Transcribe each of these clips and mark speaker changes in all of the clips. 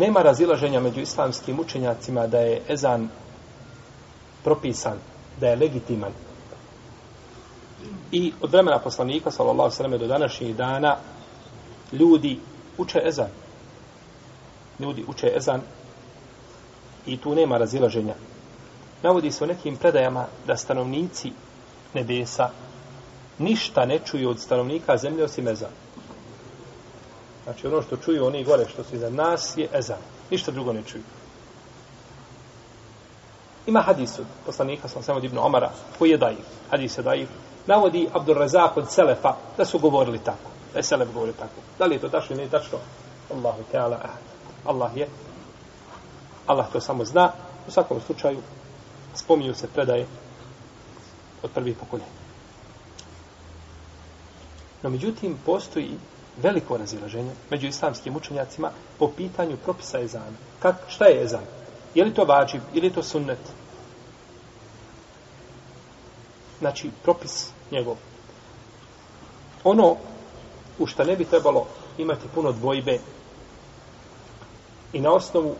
Speaker 1: Nema razilaženja među islamskim učenjacima da je ezan propisan, da je legitiman. I od vremena poslanika, sallallahu sallam, do današnjih dana, ljudi uče ezan. Ljudi uče ezan i tu nema razilaženja. Navodi se u nekim predajama da stanovnici nebesa ništa ne čuju od stanovnika zemlje osim ezan. Znači ono što čuju oni gore što su iza nas je ezan. Ništa drugo ne čuju. Ima hadis od poslanika sam samo Ibn Omara koji je dajiv. Hadis je dajiv. Navodi Abdul Razak od Selefa da su govorili tako. Da je Selef govorio tako. Da li je to tačno ili nije tačno? Allahu Teala ahad. Allah je. Allah to samo zna. U svakom slučaju spominju se predaje od prvih pokoljenja. No međutim, postoji veliko razilaženje među islamskim učenjacima po pitanju propisa ezana. Kak, šta je ezan? Je li to vađib ili je to sunnet? Znači, propis njegov. Ono u šta ne bi trebalo imati puno dvojbe i na osnovu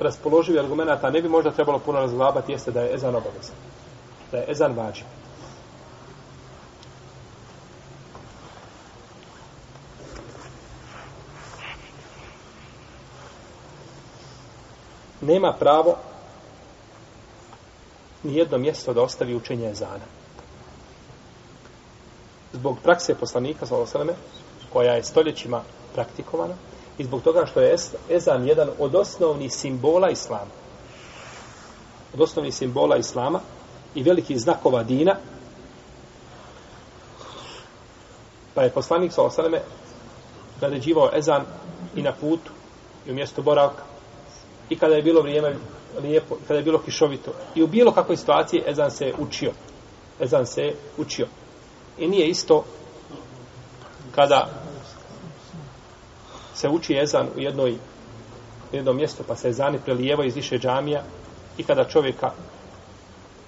Speaker 1: raspoloživi argumenta ne bi možda trebalo puno razglabati jeste da je ezan obavezan. Da je ezan vađib. Nema pravo ni jedno mjesto da ostavi učenje ezana. Zbog prakse poslanika, sveme, koja je stoljećima praktikovana, i zbog toga što je ezan jedan od osnovnih simbola islama. Od osnovnih simbola islama i velikih znakova dina, pa je poslanik, sveme, naređivao ezan i na putu i u mjestu boravka i kada je bilo vrijeme lijepo, kada je bilo kišovito. I u bilo kakvoj situaciji Ezan se učio. Ezan se učio. I nije isto kada se uči Ezan u jednoj u jednom mjestu, pa se Ezani prelijevaju iz više džamija i kada čovjeka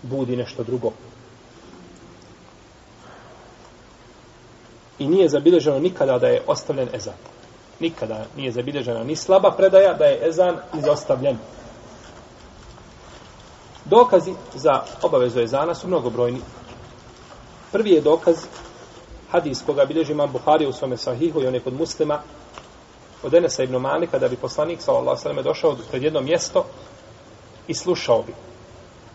Speaker 1: budi nešto drugo. I nije zabilježeno nikada da je ostavljen Ezan nikada nije zabilježena ni slaba predaja da je ezan izostavljen. Dokazi za obavezu ezana su mnogobrojni. Prvi je dokaz hadis koga bilježi imam Buhari u svome sahihu i on je kod muslima od Enesa ibn Malika kada bi poslanik sallallahu došao pred jedno mjesto i slušao bi.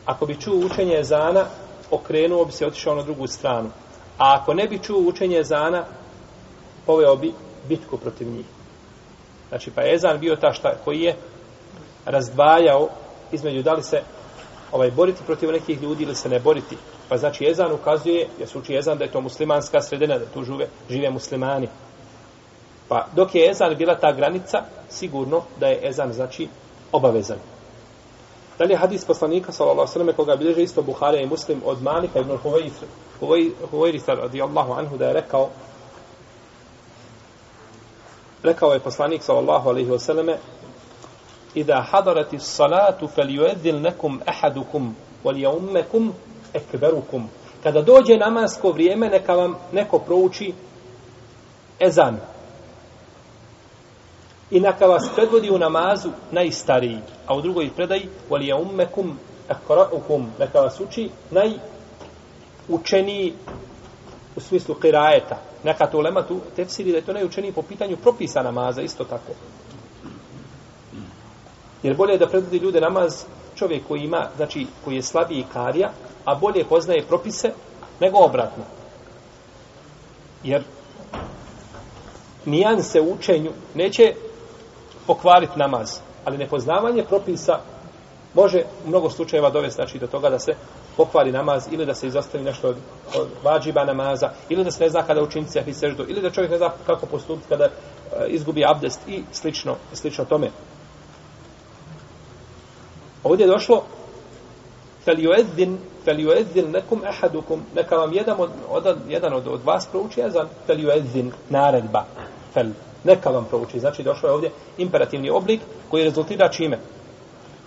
Speaker 1: Ako bi čuo učenje ezana, okrenuo bi se i otišao na drugu stranu. A ako ne bi čuo učenje ezana, poveo bi bitku protiv njih. Znači, pa je Ezan bio ta šta koji je razdvajao između da li se ovaj boriti protiv nekih ljudi ili se ne boriti. Pa znači Ezan ukazuje, ja se uči Ezan da je to muslimanska sredina, da tu žive, žive muslimani. Pa dok je Ezan bila ta granica, sigurno da je Ezan znači obavezan. Dalje hadis poslanika sallallahu alejhi ve koga bilježe isto Buharija i Muslim od Malika ibn Huwayr Huwayr radijallahu anhu da je rekao rekao je poslanik sallallahu alejhi ve selleme Ida hadarati salatu falyu'adhdhil lakum ahadukum wal yawmakum akbarukum. Kada dođe namasko vrijeme neka vam neko prouči ezan. I neka vas predvodi u namazu najstariji a u drugoj predaji wal yawmakum akra'ukum neka vas uči najučeniji u smislu kirajeta. Neka to ulema tu tefsiri da je to najučeniji po pitanju propisa namaza, isto tako. Jer bolje je da predvodi ljude namaz čovjek koji ima, znači koji je slabiji karija, a bolje poznaje propise nego obratno. Jer nijanse u učenju neće pokvariti namaz, ali nepoznavanje propisa može u mnogo slučajeva dovesti znači, do toga da se pokvari namaz ili da se izostavi nešto od, od vađiba namaza ili da se ne zna kada učiniti se seždu ili da čovjek ne zna kako postupiti kada uh, izgubi abdest i slično, slično tome. Ovdje je došlo فَلْيُؤَذِّنْ فَلْيُؤَذِّنْ nekum ahadukum neka vam jedan od, od, jedan od, od vas prouči jezan فَلْيُؤَذِّنْ naredba fel, neka vam prouči znači došlo je ovdje imperativni oblik koji rezultira čime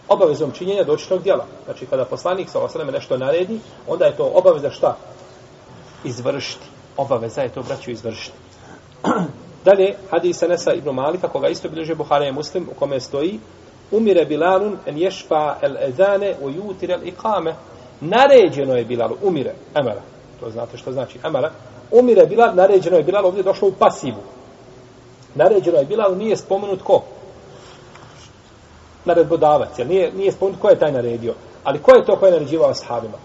Speaker 1: Obavezom činjenja dočitog djela. Znači, kada poslanik sa osreme nešto naredi, onda je to obaveza šta? Izvršiti. Obaveza je to, braću, izvršiti. Dalje, hadis Anesa ibn Malika, koga isto bilježe Buhara i Muslim, u kome stoji, umire Bilalun en ješfa el edane u jutir el ikame. Naređeno je Bilalu, umire, emara. To znate što znači emara. Umire Bilal, naređeno je Bilal, ovdje je došlo u pasivu. Naređeno je Bilal, nije spomenut ko? Naredbodavac, jer nije, nije spomenut ko je taj naredio. Ali ko je to ko je naređivao sahabima?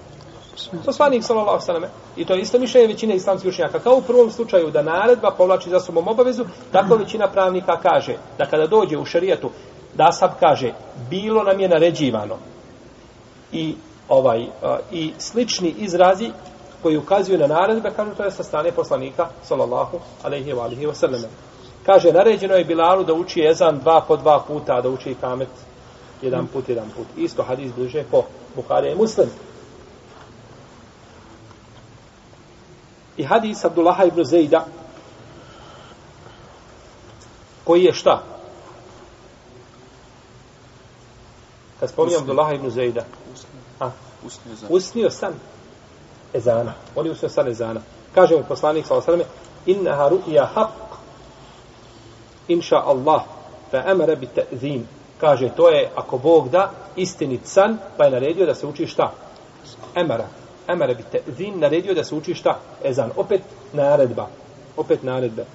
Speaker 1: Poslanik sallallahu alejhi I to je isto mišljenje većine islamskih učenjaka. Kao u prvom slučaju da naredba povlači za sobom obavezu, tako većina pravnika kaže da kada dođe u šerijatu da sab kaže bilo nam je naređivano i ovaj i slični izrazi koji ukazuju na naredbe, kažu to je sa strane poslanika sallallahu alejhi ve alihi wasallam. Kaže naređeno je Bilalu da uči ezan dva po dva puta, da uči kamet jedan put, jedan put. Isto hadis bliže po Buhari i Muslim. I hadis Abdullaha ibn Zejda, koji je šta? Kad spominjam Abdullaha ibn Zejda. A, usnio san ezana. On je usnio san ezana. Kaže mu poslanik sellem: "Innaha ru'ya haqq. Insha Allah, fa amara bi te'zim. Kaže to je ako Bog da istinit san, pa je naredio da se uči šta? Emara. Emara bi te'zim, naredio da se uči šta? Ezan. Opet naredba. Opet naredbe.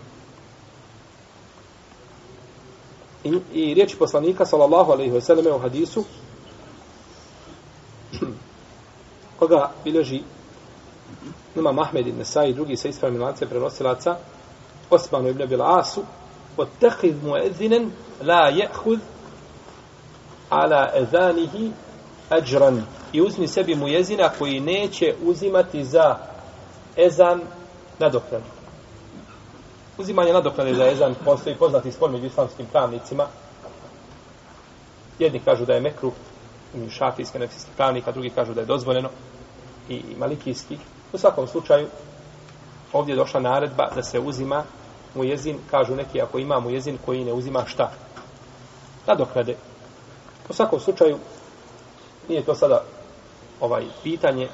Speaker 1: I, i riječi poslanika sallallahu alejhi ve selleme u hadisu koga bileži Imam Mahmed ibn Nesai i drugi sa ispravim lance prenosilaca Osmanu ibn Abil Asu واتخذ مؤذنا لا يأخذ على أذانه أجرا i uzmi sebi mujezina koji neće uzimati za ezan nadoknadu. Uzimanje nadoknade za ezan postoji poznati spor među islamskim pravnicima. Jedni kažu da je mekruh, šafijski nekisski pravnik, a drugi kažu da je dozvoljeno i malikijski. U svakom slučaju, ovdje je došla naredba da se uzima mu jezin, kažu neki, ako ima mu jezin koji ne uzima šta? Nadoknade. U svakom slučaju, nije to sada ovaj pitanje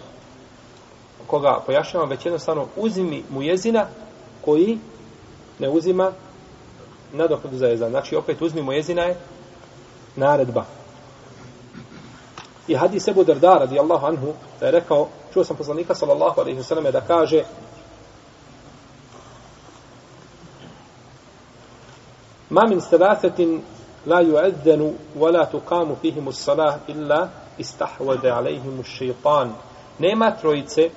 Speaker 1: koga pojašnjavam, već jednostavno uzimi mu jezina koji ne uzima nadoknadu za jezan. Znači, opet uzmi mu jezina je naredba. I hadis Ebu Darda radijallahu anhu da je rekao, čuo sam poslanika sallallahu alaihi sallam da kaže Ma min salasatin la yu'adzanu wa la tuqamu fihim as-salah illa istahwada alayhim ash-shaytan. Nema trojice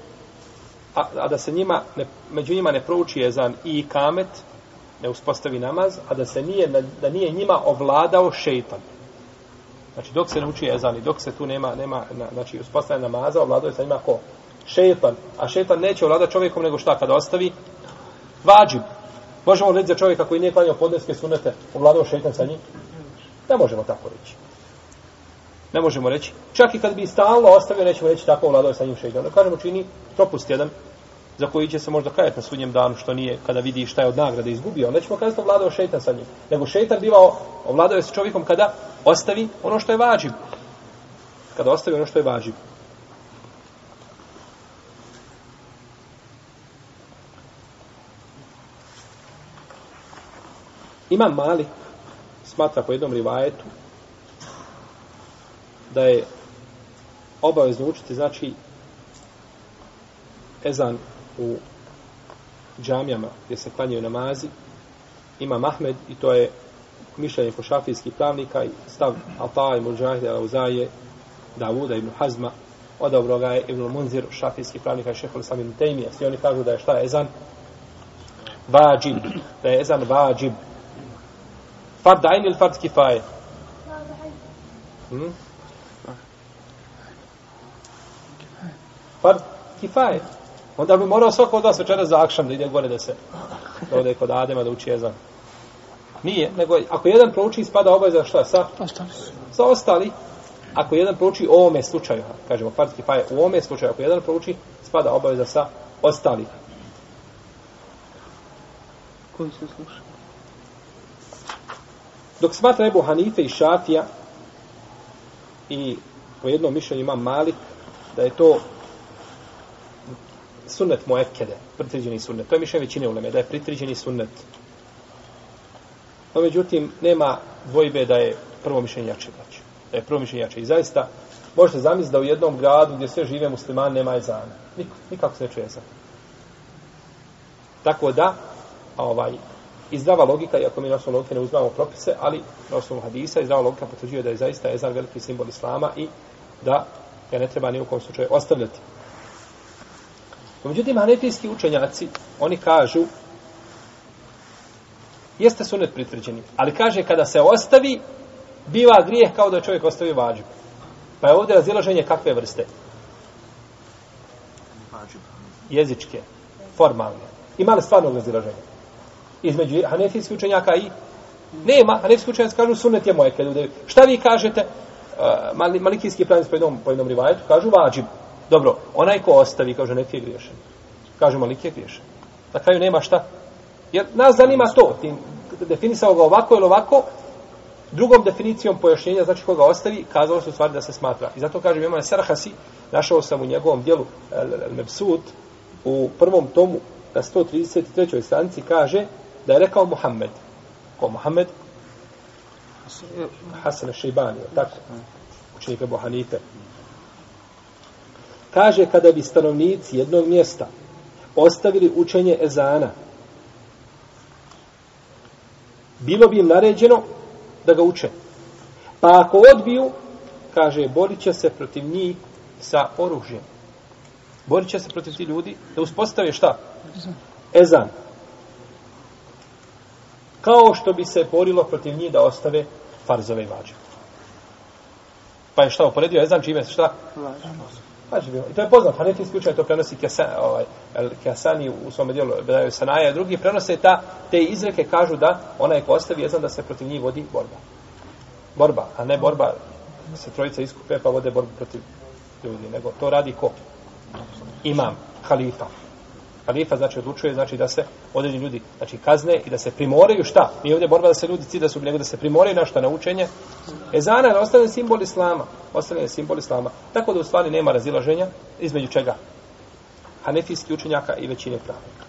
Speaker 1: a, a da se njima ne, među njima ne prouči ezan i kamet ne uspostavi namaz, a da se nije da nije njima ovladao šejtan. Znači dok se ne uči ezan i dok se tu nema nema znači uspostavljena namaza, ovladao je sa njima ko šejtan, a šejtan neće ovladati čovjekom nego šta kada ostavi vađib. Možemo reći za čovjeka koji nije klanjao podneske sunete, ovladao šeitan sa njim? Ne možemo tako reći. Ne možemo reći. Čak i kad bi stalno ostavio, nećemo reći tako ovladao sa njim šejtan. Da kažemo čini propust jedan za koji će se možda kajati na sudnjem danu što nije kada vidi šta je od nagrade izgubio. Onda ćemo kazati ovladao šeitan sa njim. Nego šejtan bivao, ovladao je sa čovjekom kada ostavi ono što je vađib. Kada ostavi ono što je vađib. Imam Malik smatra po jednom rivajetu da je obavezno učiti, znači, ezan u džamijama gdje se klanjaju namazi, ima Mahmed i to je mišljenje po šafijskih pravnika i stav Alta i Mujahide Auzaje, Davuda ibn Hazma, odobro ga je Ibn Munzir, šafijski pravnika i šehol sam ibn Tejmija. Svi oni kažu da je šta ezan? Vađib. Da je ezan vađib. Fard ajn ili fard kifaje? Hmm? Fard kifaje. Onda bi morao svako od vas večera za akšam da ide gore da se da ode kod Adema da uči jezan. Nije, nego ako jedan prouči spada obaveza šta sa? Ostali su. Sa ostali. Ako jedan prouči u ovome slučaju, kažemo fard kifaje, u ovome slučaju, ako jedan prouči, spada obaveza sa ostali.
Speaker 2: Koji se sluša?
Speaker 1: Dok smatra Ebu Hanife i Šafija i po jednom mišljenju ima Malik, da je to sunnet muekede, pritriđeni sunnet. To je mišljenje većine uleme, da je pritriđeni sunnet. No, međutim, nema dvojbe da je prvo mišljenje jače, braće. Da je prvo mišljenje jače. I zaista, možete zamisliti da u jednom gradu gdje sve žive muslimani nema ezana. Nik, nikako se ne čuje ezan. Tako da, ovaj, i zdrava logika, iako mi na osnovu logike ne uzmamo propise, ali na osnovu hadisa i zdrava logika potvrđuje da je zaista ezan veliki simbol islama i da ga ne treba ni u kom slučaju ostavljati. Međutim, hanefijski učenjaci, oni kažu, jeste sunet pritvrđeni, ali kaže kada se ostavi, biva grijeh kao da je čovjek ostavio vađu. Pa je ovdje razilaženje kakve vrste? Jezičke, formalne. Ima li stvarno razilaženje? Između hanefijskih učenjaka i nema. Hanefijski učenjaci kažu sunnet je moje. Šta vi kažete? Uh, malikijski plan po jednom, po jednom rivajetu kažu vađib. Dobro, onaj ko ostavi, kaže, neki je griješen. Kaže, Malik je griješen. Na kraju nema šta. Jer nas zanima to. Tim, definisao ga ovako ili ovako, drugom definicijom pojašnjenja, znači koga ostavi, kazalo se u stvari da se smatra. I zato kažem, imam Sarhasi, našao sam u njegovom dijelu Mebsut, u prvom tomu, na 133. stranici, kaže da je rekao Muhammed. Ko Muhammed? Hasan Šeibani, tako? Učenik Ebu Hanife. Kaže, kada bi stanovnici jednog mjesta ostavili učenje ezana, bilo bi im naređeno da ga uče. Pa ako odbiju, kaže, borit će se protiv njih sa oružjem. Borit će se protiv ti ljudi da uspostave šta? Ezan. Kao što bi se borilo protiv njih da ostave farzove i vađe. Pa je šta uporedio Ezan čime se šta? Vađe. I to je poznat. Hanefijski učenje to prenosi Kesan, ovaj, Kesani u svome dijelu Bedaju Sanaja. Drugi prenose ta, te izreke kažu da onaj ko ostavi Ezan da se protiv njih vodi borba. Borba, a ne borba se trojica iskupe pa vode borbu protiv ljudi. Nego to radi ko? Imam, halifa. Halifa znači odlučuje znači da se određeni ljudi znači kazne i da se primoraju šta? Nije ovdje borba da se ljudi cida su nego da se primoraju na šta na učenje. Ezana je ostane simbol islama. ostane simbol islama. Tako da u stvari nema razilaženja između čega? Hanefijski učenjaka i većine pravnika.